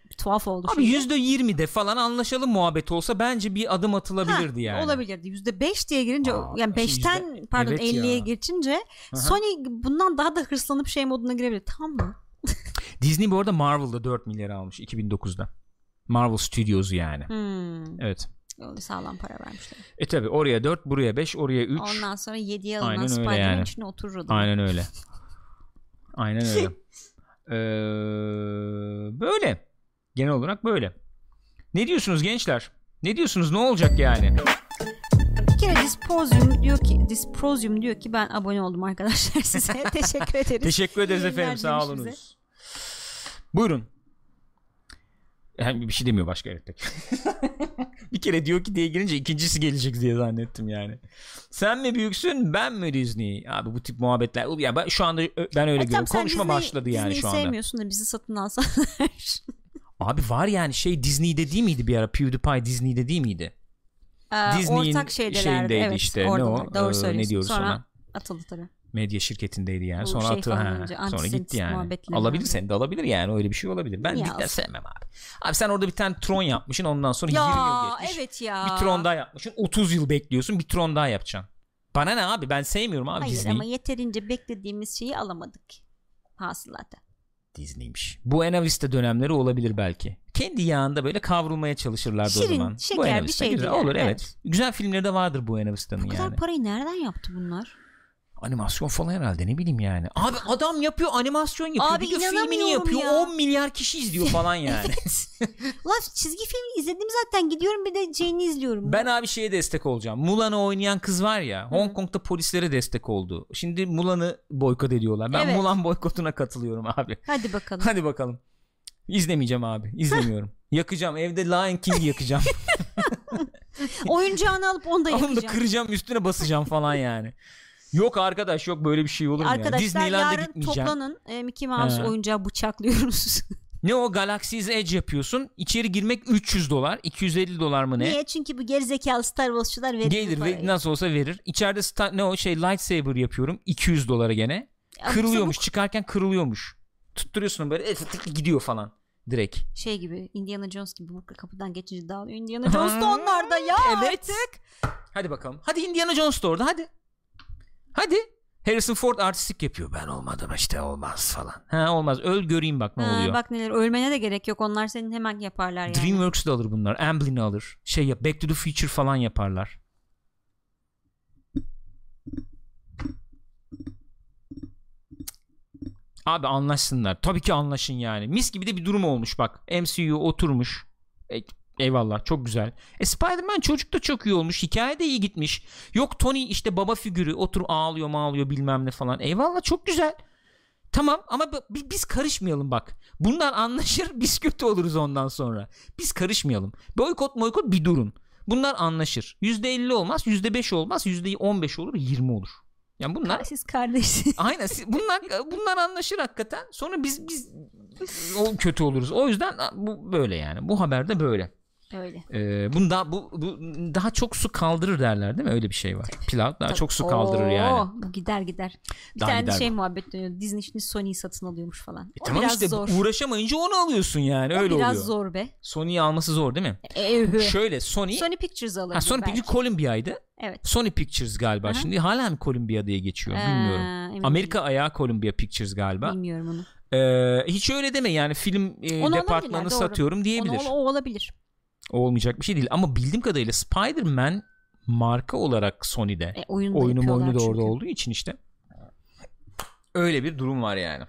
S2: Bir tuhaf oldu.
S1: Abi yüzde yirmide falan anlaşalım muhabbet olsa bence bir adım atılabilirdi
S2: Ha,
S1: yani.
S2: Olabilirdi. Yüzde beş diye girince
S1: Aa,
S2: yani beşten
S1: yüzde-
S2: pardon
S1: evet
S2: 50'ye
S1: ya.
S2: geçince
S1: Aha.
S2: Sony bundan daha da hırslanıp şey moduna girebilir. Tamam mı?
S1: Disney bu arada Marvel'da 4 milyar almış 2009'da. Marvel Studios yani.
S2: Hmm.
S1: Evet.
S2: Sağlam para vermişler.
S1: E tabi oraya 4 buraya 5 oraya 3.
S2: Ondan sonra 7'ye
S1: Aynen
S2: alınan
S1: öyle
S2: Spider-Man
S1: yani.
S2: içine oturur adam.
S1: Aynen öyle. Aynen öyle. Ee, böyle. Genel olarak böyle. Ne diyorsunuz gençler? Ne diyorsunuz? Ne olacak yani?
S2: Bir kere Disprosium diyor ki Disprosium diyor ki ben abone oldum arkadaşlar size. Teşekkür ederiz.
S1: Teşekkür ederiz efendim. Sağ olunuz.
S2: bize.
S1: Buyurun. Yani bir şey demiyor başka evet. bir kere diyor ki diye girince ikincisi gelecek diye zannettim yani. Sen mi büyüksün ben mi Disney? Abi bu tip muhabbetler. Ya ben, şu anda ben öyle
S2: Ay,
S1: görüyorum. Konuşma
S2: Disney-
S1: başladı yani
S2: Disney'i
S1: şu anda.
S2: sevmiyorsun da bizi satın alsalar.
S1: Abi var yani şey Disney'de değil miydi bir ara? PewDiePie Disney'de değil miydi?
S2: Ee,
S1: Disney'in
S2: ortak
S1: şeyindeydi
S2: evet,
S1: işte. Ne
S2: oradalar.
S1: o?
S2: Doğru
S1: Ee, ne diyoruz
S2: Sonra
S1: ona?
S2: atıldı tabii.
S1: Medya şirketindeydi yani.
S2: Bu
S1: Sonra
S2: şey
S1: atı ha, sonra gitti yani. Alabilir seni de alabilir yani öyle bir şey olabilir. Ben
S2: alsın?
S1: sevmem abi. Abi sen orada bir tane tron yapmışsın ondan sonra 20 yıl
S2: Ya
S1: geçmiş.
S2: evet ya.
S1: Bir tron daha yapmışsın. 30 yıl bekliyorsun. Bir tron daha yapacaksın. Bana ne abi? Ben sevmiyorum abi
S2: Hayır
S1: Disney'i.
S2: ama yeterince beklediğimiz şeyi alamadık. Hasılatı.
S1: Disney'miş. Bu Buena Vista dönemleri olabilir belki. Kendi yağında böyle kavrulmaya çalışırlardı o
S2: Şirin,
S1: zaman.
S2: şeker
S1: Buena
S2: bir şeydi
S1: güzel.
S2: yani,
S1: Olur evet.
S2: evet.
S1: Güzel filmleri de vardır Buena Vista'nın
S2: Bu kadar
S1: yani.
S2: parayı nereden yaptı bunlar?
S1: Animasyon falan herhalde ne bileyim yani. Abi adam yapıyor animasyon yapıyor.
S2: Abi
S1: bir de filmini yapıyor.
S2: ya.
S1: 10 milyar kişi izliyor falan yani.
S2: Ulan çizgi film izledim zaten gidiyorum bir de şeyini izliyorum.
S1: Ben abi şeye destek olacağım. Mulan'ı oynayan kız var ya. Hong Kong'da polislere destek oldu. Şimdi Mulan'ı boykot ediyorlar. Ben
S2: Evet.
S1: Mulan boykotuna katılıyorum abi.
S2: Hadi bakalım.
S1: Hadi bakalım. İzlemeyeceğim abi. İzlemiyorum. yakacağım. Evde Lion King'i yakacağım.
S2: Oyuncağını alıp onu da
S1: Onu da
S2: yakacağım.
S1: kıracağım üstüne basacağım falan yani. Yok arkadaş yok böyle bir şey olur mu ya?
S2: Arkadaşlar
S1: Disneyland'e
S2: yarın
S1: gitmeyeceğim.
S2: toplanın e, Mickey Mouse
S1: He.
S2: oyuncağı bıçaklıyoruz.
S1: Ne o Galaxy's Edge yapıyorsun. İçeri girmek 300 dolar. 250 dolar mı ne?
S2: Niye? Çünkü bu gerizekalı Star Wars'çular verir.
S1: Gelir ve nasıl olsa verir. İçeride sta- ne o şey lightsaber yapıyorum. 200 dolara gene.
S2: Abuk
S1: Kırılıyormuş.
S2: sabuk
S1: Çıkarken kırılıyormuş. Tutturuyorsun böyle e, fıtık gidiyor falan. Direkt.
S2: Şey gibi Indiana Jones gibi bu kapıdan geçince dağılıyor. Indiana Jones da onlarda ya
S1: Evet.
S2: artık.
S1: Hadi bakalım. Hadi Indiana Jones da orada hadi. Hadi. Harrison Ford artistik yapıyor. Ben olmadım işte olmaz falan. Ha olmaz. Öl göreyim bak ne
S2: Ha,
S1: oluyor.
S2: bak neler ölmene de gerek yok. Onlar senin hemen yaparlar yani.
S1: Dreamworks da alır bunlar. Amblin'i alır. Şey yap. Back to the Future falan yaparlar. Abi anlaşsınlar. Tabii ki anlaşın yani. Mis gibi de bir durum olmuş bak. MCU oturmuş. E, eyvallah çok güzel. E Spider-Man çocuk da çok iyi olmuş. Hikaye de iyi gitmiş. Yok Tony işte baba figürü otur ağlıyor ağlıyor bilmem ne falan. Eyvallah çok güzel. Tamam ama biz karışmayalım bak. Bunlar anlaşır biz kötü oluruz ondan sonra. Biz karışmayalım. Boykot boykot bir durun. Bunlar anlaşır. %50 olmaz, %5 olmaz, %15 olur, 20 olur. Yani bunlar
S2: Siz kardeşsiniz.
S1: aynen siz- bunlar bunlar anlaşır hakikaten. Sonra biz biz o kötü oluruz. O yüzden bu böyle yani. Bu haber de böyle.
S2: Öyle.
S1: Ee, bunda bu, bu daha çok su kaldırır derler değil mi? Öyle bir şey var. Pilav daha çok su kaldırır
S2: Oo,
S1: yani.
S2: Bu gider gider. Bir
S1: Daha
S2: tane
S1: gider
S2: şey
S1: bu.
S2: muhabbet dönüyor. Disney şimdi Sony'yi satın alıyormuş falan.
S1: E
S2: O
S1: tamam
S2: biraz
S1: işte
S2: zor.
S1: uğraşamayınca onu alıyorsun yani.
S2: O
S1: Öyle
S2: biraz
S1: oluyor.
S2: zor be.
S1: Sony'yi alması zor değil mi?
S2: E, öhü.
S1: Şöyle Sony
S2: Sony Pictures alır.
S1: ha, Sony Pictures Columbia'ydı.
S2: Evet.
S1: Sony Pictures galiba.
S2: Aha.
S1: Şimdi hala mı Columbia diye geçiyor bilmiyorum.
S2: Ee, emin
S1: Amerika ayağı Columbia Pictures galiba.
S2: değilim. Bilmiyorum onu.
S1: Ee, hiç öyle deme yani film e,
S2: Onu
S1: departmanı
S2: olabilirler, doğru.
S1: satıyorum diyebilir.
S2: Onu, o olabilir.
S1: Olmayacak bir şey değil ama bildiğim kadarıyla Spider-Man marka olarak Sony'de.
S2: E,
S1: Oyunu
S2: yapıyorlar
S1: oyunu da orada olduğu için işte. Öyle bir durum var yani.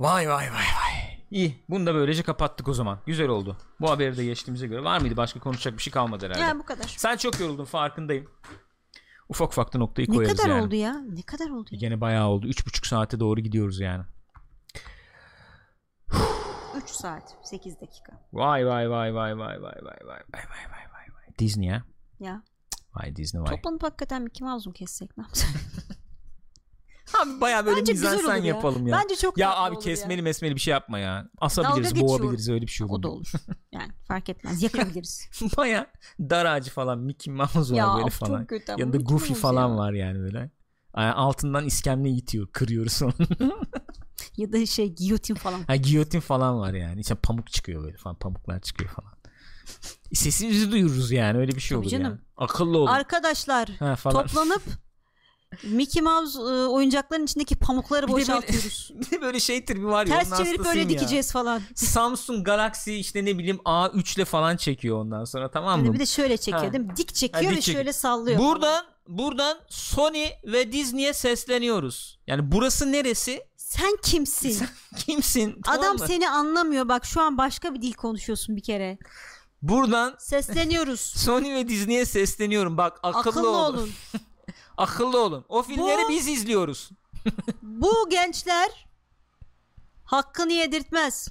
S1: Vay vay vay vay. İyi. Bunu da böylece kapattık o zaman. Güzel oldu. Bu haberi de geçtiğimize göre. Var mıydı başka konuşacak bir şey kalmadı herhalde.
S2: Ya bu kadar.
S1: Sen çok yoruldun farkındayım. Ufak ufak da noktayı
S2: Ne
S1: koyarız
S2: kadar
S1: yani.
S2: oldu ya? Ne kadar oldu ya?
S1: Gene bayağı oldu. Üç buçuk saate doğru gidiyoruz yani.
S2: 3 saat 8 dakika.
S1: Vay vay vay vay vay vay vay vay vay vay vay vay vay. Disney ha?
S2: Ya.
S1: Vay Disney vay.
S2: Toplanıp hakikaten Mickey Mouse mu kessek ne yapsak?
S1: Abi bayağı böyle
S2: Bence
S1: mizansen
S2: ya.
S1: yapalım ya.
S2: Bence çok
S1: ya abi kesmeli mesmeli bir şey yapma ya. Asabiliriz,
S2: Dalga
S1: boğabiliriz öyle bir şey olur.
S2: O da olur. Yani fark etmez. Yakabiliriz.
S1: Baya dar ağacı falan Mickey Mouse var
S2: ya
S1: böyle falan.
S2: kötü
S1: Yanında
S2: Mickey
S1: Goofy
S2: Mouse
S1: falan
S2: ya.
S1: var yani böyle. Yani altından iskemle itiyor. Kırıyoruz onu.
S2: Ya da şey giyotin falan.
S1: ha, giyotin falan var yani. İçine pamuk çıkıyor böyle falan. Pamuklar çıkıyor falan. Sesimizi duyururuz yani. Öyle bir şey
S2: Tabii
S1: olur
S2: canım.
S1: yani. Akıllı olun.
S2: Arkadaşlar
S1: ha, falan.
S2: toplanıp Mickey Mouse e, oyuncakların içindeki pamukları
S1: Bir de böyle-
S2: boşaltıyoruz.
S1: Bir de böyle şey tribi var ya.
S2: Ters çevirip böyle
S1: ya.
S2: dikeceğiz falan.
S1: Samsung Galaxy işte ne bileyim A3 ile falan çekiyor ondan sonra tamam
S2: Bir
S1: mı?
S2: bir de şöyle çekiyor
S1: Ha.
S2: değil mi? Dik
S1: Ha,
S2: çekiyor
S1: dik
S2: ve
S1: çekiyor.
S2: şöyle sallıyor.
S1: Buradan buradan Sony ve Disney'e sesleniyoruz. Yani burası neresi?
S2: Sen kimsin?
S1: Kimsin? Tamam
S2: Adam
S1: mı?
S2: seni anlamıyor. Bak şu an başka bir dil konuşuyorsun bir kere.
S1: Buradan
S2: Sesleniyoruz.
S1: Sony ve Disney'e sesleniyorum. Bak akıllı,
S2: Akıllı
S1: olun.
S2: olun.
S1: akıllı olun. O filmleri
S2: Bu-
S1: biz izliyoruz.
S2: Bu gençler hakkını yedirtmez.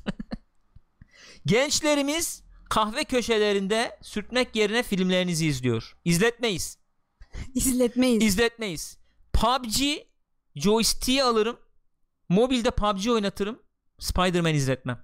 S1: Gençlerimiz kahve köşelerinde sürtmek yerine filmlerinizi izliyor. İzletmeyiz.
S2: İzletmeyiz.
S1: İzletmeyiz. PUBG joystick'i alırım. Mobilde PUBG oynatırım. Spider-Man izletmem.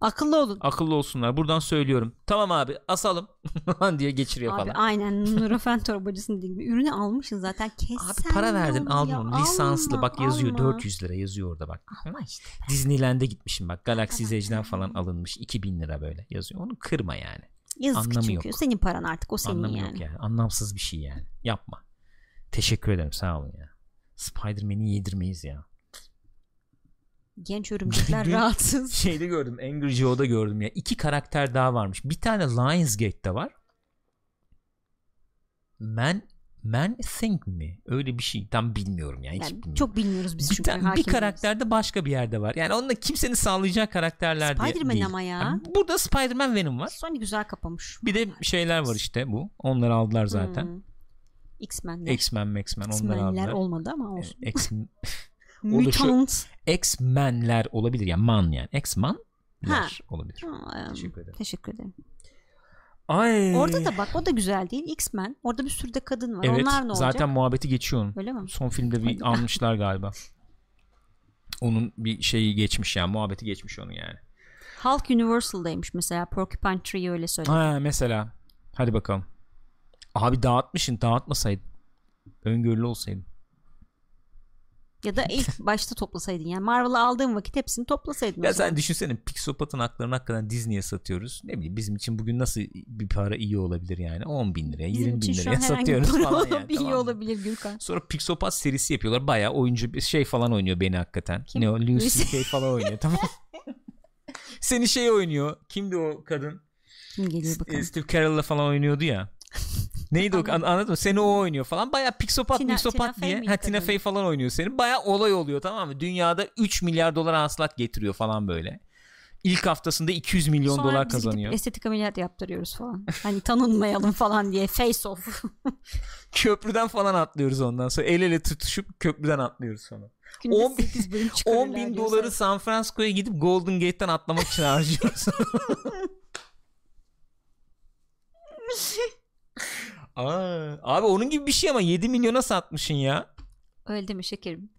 S2: Akıllı olun.
S1: Akıllı olsunlar. Buradan söylüyorum. Tamam abi asalım diye geçiriyor
S2: Abi
S1: falan.
S2: aynen Nurofen torbacısının dediği gibi. Ürünü almışsın zaten. Kes
S1: Abi para verdin
S2: onu
S1: al bunu. Lisanslı bak yazıyor
S2: alma.
S1: 400 lira yazıyor orada bak.
S2: Alma işte.
S1: Disneyland'e gitmişim bak. Galaxy Edge'den falan alınmış. 2000 lira böyle yazıyor. Onu kırma yani.
S2: Yazık
S1: Anlamı
S2: çünkü.
S1: yok.
S2: Senin paran artık o senin
S1: Anlamı
S2: yani.
S1: yok yani. Anlamsız bir şey yani. Yapma. Teşekkür ederim sağ olun ya. Spider-Man'i yedirmeyiz ya.
S2: Genç örümcekler rahatsız.
S1: Şeyde gördüm Angry Joe'da gördüm ya. İki karakter daha varmış. Bir tane Lionsgate'de var. Man Man Thing mi? Öyle bir şey. Tam bilmiyorum yani. Hiç
S2: Yani
S1: bilmiyorum.
S2: çok bilmiyoruz biz
S1: bir,
S2: çünkü.
S1: ta- bir
S2: hakim değiliz.
S1: karakter de başka bir yerde var. Yani onunla kimsenin sağlayacağı karakterler
S2: Spider-Man
S1: değil.
S2: ama ya.
S1: Yani burada Spider-Man Venom var.
S2: Sony güzel kapamış.
S1: Bir de şeyler var işte bu. Onları aldılar zaten.
S2: Hmm. X-Men'ler.
S1: X-Men, X-Men onları
S2: X-Men'ler
S1: aldılar.
S2: olmadı ama olsun.
S1: Ee, X o da şu-
S2: Mutant.
S1: X-Men'ler olabilir ya. Man yani. X-Men'ler olabilir.
S2: Ha,
S1: Teşekkür ederim.
S2: Teşekkür ederim.
S1: Ay.
S2: Orada da bak o da güzel değil. X-Men. Orada bir sürü de kadın var.
S1: Evet
S2: Onlar ne olacak?
S1: zaten muhabbeti geçiyor onun.
S2: Öyle mi?
S1: Son filmde bir almışlar galiba. Onun bir şeyi geçmiş yani muhabbeti geçmiş onu yani.
S2: Hulk Universal'daymış mesela Porcupine Tree öyle söyledi.
S1: Ha mesela. Hadi bakalım. Abi dağıtmışsın dağıtmasaydın. Öngörülü olsaydın.
S2: Ya da ilk başta toplasaydın yani Marvel'ı aldığın vakit hepsini toplasaydın.
S1: Ya sen düşünsene Pixopat'ın haklarını hakikaten Disney'e satıyoruz. Ne bileyim bizim için bugün nasıl bir para iyi olabilir yani 10 bin liraya 20 bin liraya satıyoruz falan yani.
S2: iyi
S1: tamam.
S2: olabilir Gürkan.
S1: Sonra Pixopat serisi yapıyorlar. Bayağı oyuncu şey falan oynuyor beni hakikaten.
S2: Kim?
S1: Ne o? Lucy
S2: Lucy.
S1: Kay falan oynuyor tamam. Seni şey oynuyor. Kimdi o kadın?
S2: Kim geliyor bakalım.
S1: Steve Carell'la falan oynuyordu ya. Neydi o an, anladın mı? Seni o oynuyor falan. Bayağı Pixopat,
S2: Tina- Fey
S1: diye.
S2: miydi
S1: Ha, Tina? Fey falan oynuyor senin. Bayağı olay oluyor tamam mı? Dünyada 3 milyar dolar hasılat getiriyor falan böyle. İlk haftasında 200 milyon
S2: Sonra
S1: dolar
S2: biz gidip
S1: kazanıyor.
S2: estetik ameliyat yaptırıyoruz falan. Hani tanınmayalım falan diye face off.
S1: Köprüden falan atlıyoruz ondan sonra. El ele tutuşup köprüden atlıyoruz sonra.
S2: Günde
S1: 10 bin-
S2: 8 bölüm
S1: 10
S2: çıkarırlar
S1: bin
S2: diyorsa.
S1: doları San Francisco'ya gidip Golden Gate'den atlamak için harcıyoruz. Aa, abi onun gibi bir şey ama 7 milyona satmışsın ya.
S2: Öyle deme şekerim.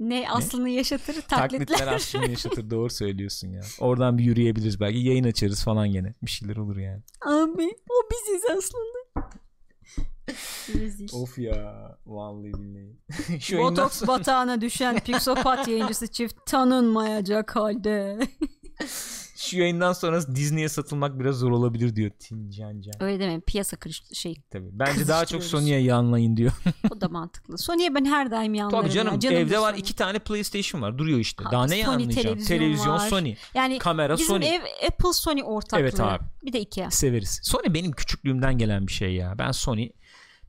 S2: Ne aslını yaşatır taklitler.
S1: Taklitler aslında yaşatır doğru söylüyorsun ya. Oradan bir yürüyebiliriz belki yayın açarız falan gene. Bir şeyler olur yani.
S2: Abi o biziz aslında. Rezil.
S1: Of ya vallahi billahi. Şu
S2: Botoks batağına düşen Pixopat yayıncısı çift tanınmayacak halde.
S1: Şu yayından sonra Disney'e satılmak biraz zor olabilir diyor Tim Can Can.
S2: Öyle deme piyasa kırış şey
S1: Tabii. Bence daha çok. Sony'ye yanlayın diyor.
S2: o da mantıklı. Sony'ye ben her daim yanlarım
S1: Tabii canım,
S2: ya. Canım
S1: evde var
S2: Sony.
S1: iki tane PlayStation var duruyor işte.
S2: Ha,
S1: Daha ne yanlayacağım?
S2: televizyon
S1: Televizyon
S2: var.
S1: Sony.
S2: Yani
S1: Kamera
S2: bizim
S1: Sony.
S2: ev Apple Sony ortaklığı.
S1: Evet abi.
S2: Bir de Ikea.
S1: Severiz. Sony benim küçüklüğümden gelen bir şey ya. Ben Sony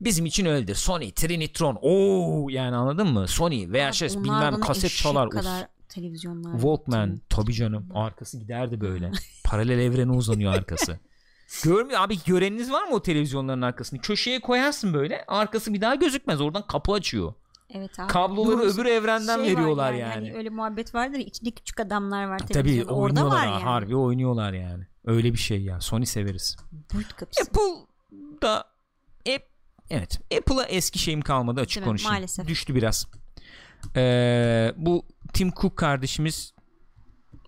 S1: bizim için öyledir. Sony, Trinitron. Oo yani anladın mı? Sony, VHS
S2: Abi
S1: bilmem kaset çalar.
S2: Kadar televizyonlar.
S1: Walkman
S2: Tim-
S1: tabii canım. Arkası giderdi böyle. Paralel evrene uzanıyor arkası. Görmüyor abi göreniniz var mı o televizyonların arkasını? Köşeye koyarsın böyle. Arkası bir daha gözükmez. Oradan kapı açıyor.
S2: Evet abi.
S1: Kabloları
S2: Doğrusu.
S1: öbür evrenden
S2: Şey
S1: veriyorlar
S2: yani.
S1: yani.
S2: Hani öyle muhabbet vardır içinde küçük adamlar var
S1: Tabii.
S2: Orada var
S1: ha,
S2: yani.
S1: harbi oynuyorlar yani. Öyle bir şey ya. Sony severiz.
S2: Boyut kapısı.
S1: Apple da App, evet Apple'a eski şeyim kalmadı açık
S2: Değil
S1: konuşayım.
S2: Maalesef.
S1: Düştü biraz. Ee, bu Tim Cook kardeşimiz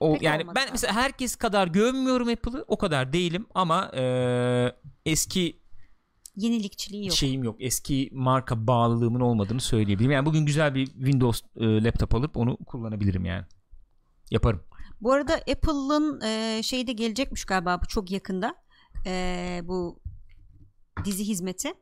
S1: o
S2: Pek
S1: yani ben mesela herkes kadar görmüyorum Apple'ı o kadar değilim ama ee, eski
S2: Yenilikçiliği yok.
S1: şeyim yok eski marka bağlılığımın olmadığını söyleyebilirim yani bugün güzel bir Windows e, laptop alıp onu kullanabilirim yani yaparım
S2: Bu arada Apple'ın e, şeyi de gelecekmiş galiba bu çok yakında. E, bu dizi hizmeti.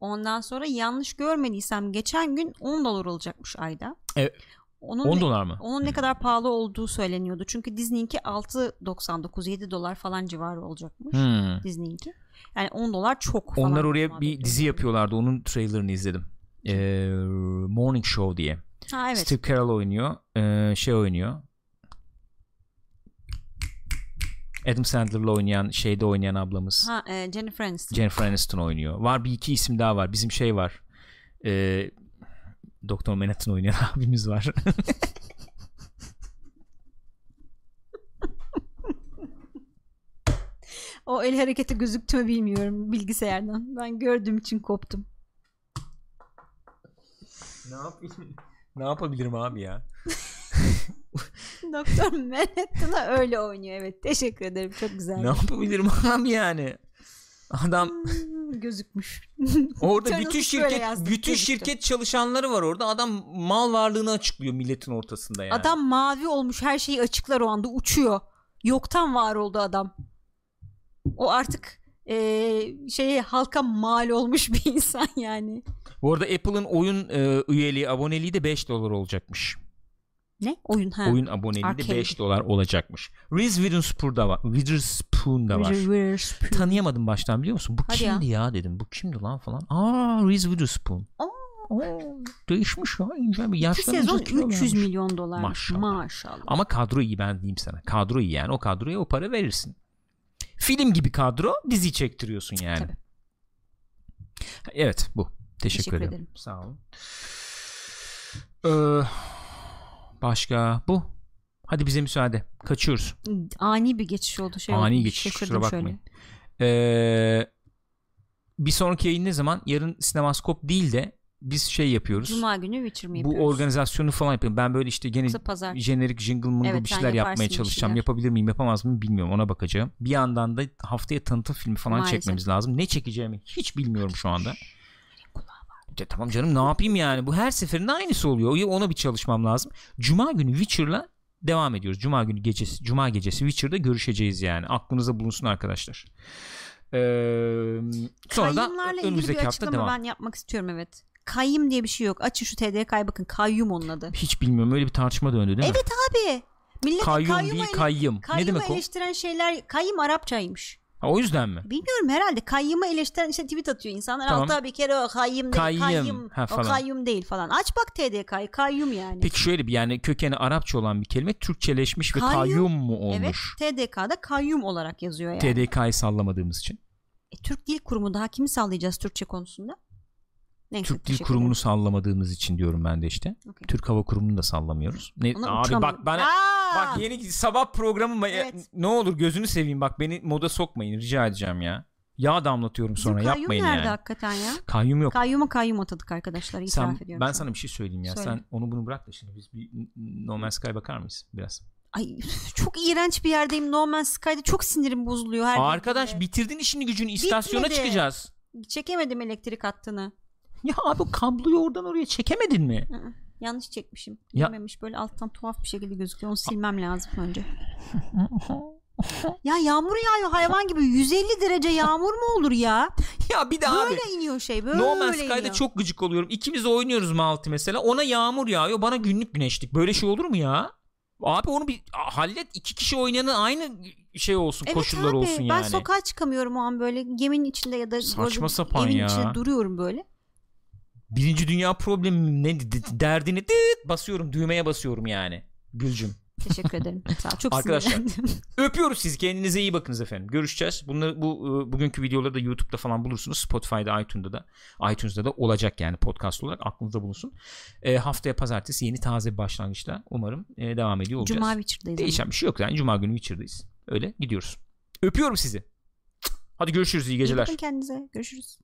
S2: Ondan sonra yanlış görmediysem geçen gün 10 dolar olacakmış ayda.
S1: Evet.
S2: Onun
S1: 10
S2: ne-
S1: dolar mı?
S2: Onun ne kadar pahalı olduğu söyleniyordu. Çünkü Disney'inki 6.99 7 dolar falan civarı olacakmış.
S1: Hmm.
S2: Disney'inki. Yani 10 dolar çok falan.
S1: Onlar oraya bir dizi yapıyorlardı. Onun trailerını izledim. Ee, Morning Show diye.
S2: Ha evet.
S1: Steve Carell oynuyor. Ee, şey oynuyor. Adam Sandler'la oynayan, şeyde oynayan ablamız.
S2: Ha e, Jennifer Aniston.
S1: Jennifer Aniston oynuyor. Var bir iki isim daha var. Bizim şey var. Ee, Doktor Manhattan oynayan abimiz var.
S2: O el hareketi gözüktü mü bilmiyorum bilgisayardan. Ben gördüğüm için koptum.
S1: ne yapayım? Ne yapabilirim abi ya?
S2: Doktor Manhattan'a öyle oynuyor evet. Teşekkür ederim. Çok güzel.
S1: Ne yapabilirim abi yani? Adam
S2: Hmm, gözükmüş.
S1: Orada bütün şirket bütün
S2: Gözüktü.
S1: şirket çalışanları var orada. Adam mal varlığını açıklıyor milletin ortasında yani.
S2: Adam mavi olmuş her şeyi açıklar o anda uçuyor. Yoktan var oldu adam. O artık eee şeye halka mal olmuş bir insan yani.
S1: Bu arada Apple'ın oyun e, üyeliği, aboneliği de 5 dolar olacakmış.
S2: Ne? Oyun ha.
S1: Oyun aboneliği de
S2: Arcade.
S1: 5 dolar olacakmış. Reese Witherspoon'da var. Witherspoon da var.
S2: Reverse.
S1: Tanıyamadım baştan biliyor musun? Bu
S2: Hadi
S1: kimdi ya. dedim. Bu kimdi lan falan. Aa Reese Witherspoon.
S2: Aa.
S1: Oo, değişmiş ya. İnce bir yaşlanınca
S2: sezon
S1: kilo
S2: 300
S1: vermiş.
S2: milyon dolar.
S1: Maşallah.
S2: Maşallah.
S1: Ama kadro iyi ben diyeyim sana. Kadro iyi yani. O kadroya o para verirsin. Film gibi kadro dizi çektiriyorsun yani.
S2: Tabii.
S1: Evet bu. Teşekkür,
S2: Teşekkür
S1: ederim.
S2: ederim.
S1: Sağ olun. Ee, başka bu. Hadi bize müsaade. Kaçıyoruz.
S2: Ani bir geçiş oldu. Şey
S1: Ani
S2: oldu,
S1: geçiş
S2: şaşırdım
S1: kusura bakmayın. Ee, bir sonraki yayın ne zaman? Yarın sinemaskop değil de biz şey yapıyoruz.
S2: Cuma günü Witcher mi
S1: bu
S2: yapıyoruz?
S1: organizasyonu falan yapıyorum. Ben böyle işte gene jenerik jingle mıngle
S2: Evet,
S1: bir şeyler yapmaya çalışacağım.
S2: şeyler.
S1: Yapabilir miyim yapamaz mıyım bilmiyorum ona bakacağım. Bir yandan da haftaya tanıtım filmi falan
S2: Maalesef.
S1: çekmemiz lazım. Ne çekeceğimi hiç bilmiyorum şu anda. De, tamam canım ne yapayım yani bu her seferinde aynısı oluyor. Ona bir çalışmam lazım. Cuma günü Witcher'la devam ediyoruz. Cuma günü gecesi Cuma gecesi Witcher'da görüşeceğiz yani. Aklınıza bulunsun arkadaşlar. Ee, sonra da önümüzdeki hafta devam.
S2: ben yapmak istiyorum evet. Kayyum diye bir şey yok. Açın şu TDK'ya bakın. Kayyum onun adı.
S1: Hiç bilmiyorum öyle bir tartışma döndü değil mi?
S2: Evet abi. Millet
S1: Kayyum
S2: kayyumu
S1: değil
S2: ele-
S1: kayyım. Ne demek o?
S2: eleştiren şeyler kayyum Arapçaymış.
S1: Ha, o yüzden mi?
S2: Bilmiyorum herhalde kayyumu eleştiren işte tweet atıyor insanlar.
S1: Tamam.
S2: Altta bir kere o kayyum değil.
S1: Kayyım.
S2: Kayyum.
S1: Ha,
S2: o
S1: falan.
S2: kayyum değil falan. Aç bak TDK'yı kayyum yani.
S1: Peki şöyle bir yani kökeni Arapça olan bir kelime Türkçeleşmiş ve
S2: Kayyum.
S1: kayyum mu
S2: evet
S1: olmuş?
S2: TDK'da kayyum olarak yazıyor yani.
S1: TDK'yı sallamadığımız için.
S2: E, Türk Dil Kurumu daha kimi sallayacağız Türkçe konusunda? Neyse,
S1: Türk Dil Kurumu'nu sallamadığımız için diyorum ben de işte.
S2: Okey.
S1: Türk Hava Kurumu'nu da sallamıyoruz. Ne,
S2: Ona
S1: abi
S2: uçamıyorum.
S1: bak bana
S2: Aa!
S1: Bak yeni sabah programı mı-
S2: Evet.
S1: ne olur gözünü seveyim bak beni moda sokmayın rica edeceğim ya. Yağ damlatıyorum
S2: Bizim
S1: sonra
S2: kayyum
S1: yapmayın
S2: nerede
S1: yani.
S2: hakikaten ya?
S1: Kayyum yok.
S2: Kayyuma kayyum atadık arkadaşlar. itiraf
S1: Sen,
S2: ediyorum.
S1: ben sana bir şey söyleyeyim ya.
S2: Söyle.
S1: Sen onu bunu bırak da şimdi biz bir No Man's Sky bakar mıyız biraz?
S2: Ay çok iğrenç bir yerdeyim. No Man's Sky'da çok sinirim bozuluyor her
S1: Arkadaş
S2: dediğimde.
S1: bitirdin işini gücünü istasyona
S2: Bitmedi.
S1: çıkacağız.
S2: çekemedim elektrik hattını.
S1: Ya abi kabloyu oradan oraya çekemedin mi?
S2: Hı. Yanlış çekmişim.
S1: Ya-
S2: böyle alttan tuhaf bir şekilde gözüküyor. Onu silmem lazım önce. ya yağmur yağıyor hayvan gibi. 150 derece yağmur mu olur ya?
S1: ya bir de abi
S2: Böyle iniyor şey. Böyle
S1: No Man's Sky'da
S2: iniyor.
S1: çok gıcık oluyorum. İkimiz oynuyoruz Malti mesela. Ona yağmur yağıyor. Bana günlük güneşlik. Böyle şey olur mu ya? Abi onu bir hallet. iki kişi oynayanın aynı şey olsun.
S2: Evet
S1: koşullar
S2: abi,
S1: olsun
S2: Ben
S1: yani.
S2: sokağa çıkamıyorum o an böyle geminin içinde ya da
S1: Saçma sapan
S2: evin
S1: ya.
S2: içinde duruyorum böyle.
S1: Birinci dünya problemi ne derdini dıt basıyorum. Düğmeye basıyorum yani. Gülcüm.
S2: Teşekkür ederim. Sağ ol. Çok
S1: Arkadaşlar. Öpüyoruz sizi. Kendinize iyi bakınız efendim. Görüşeceğiz. Bunları bu e, bugünkü videoları da YouTube'da falan bulursunuz. Spotify'da, iTunes'da da iTunes'da da olacak yani podcast olarak aklınızda bulunsun. E, haftaya pazartesi yeni taze bir başlangıçta umarım e, devam ediyor olacağız.
S2: Cuma Witcher'dayız. ama.
S1: Değişen bir şey yok yani. Cuma günü Witcher'dayız. Öyle gidiyoruz. Öpüyorum sizi. Hadi görüşürüz. iyi
S2: İyi
S1: geceler.
S2: bakın kendinize. Görüşürüz.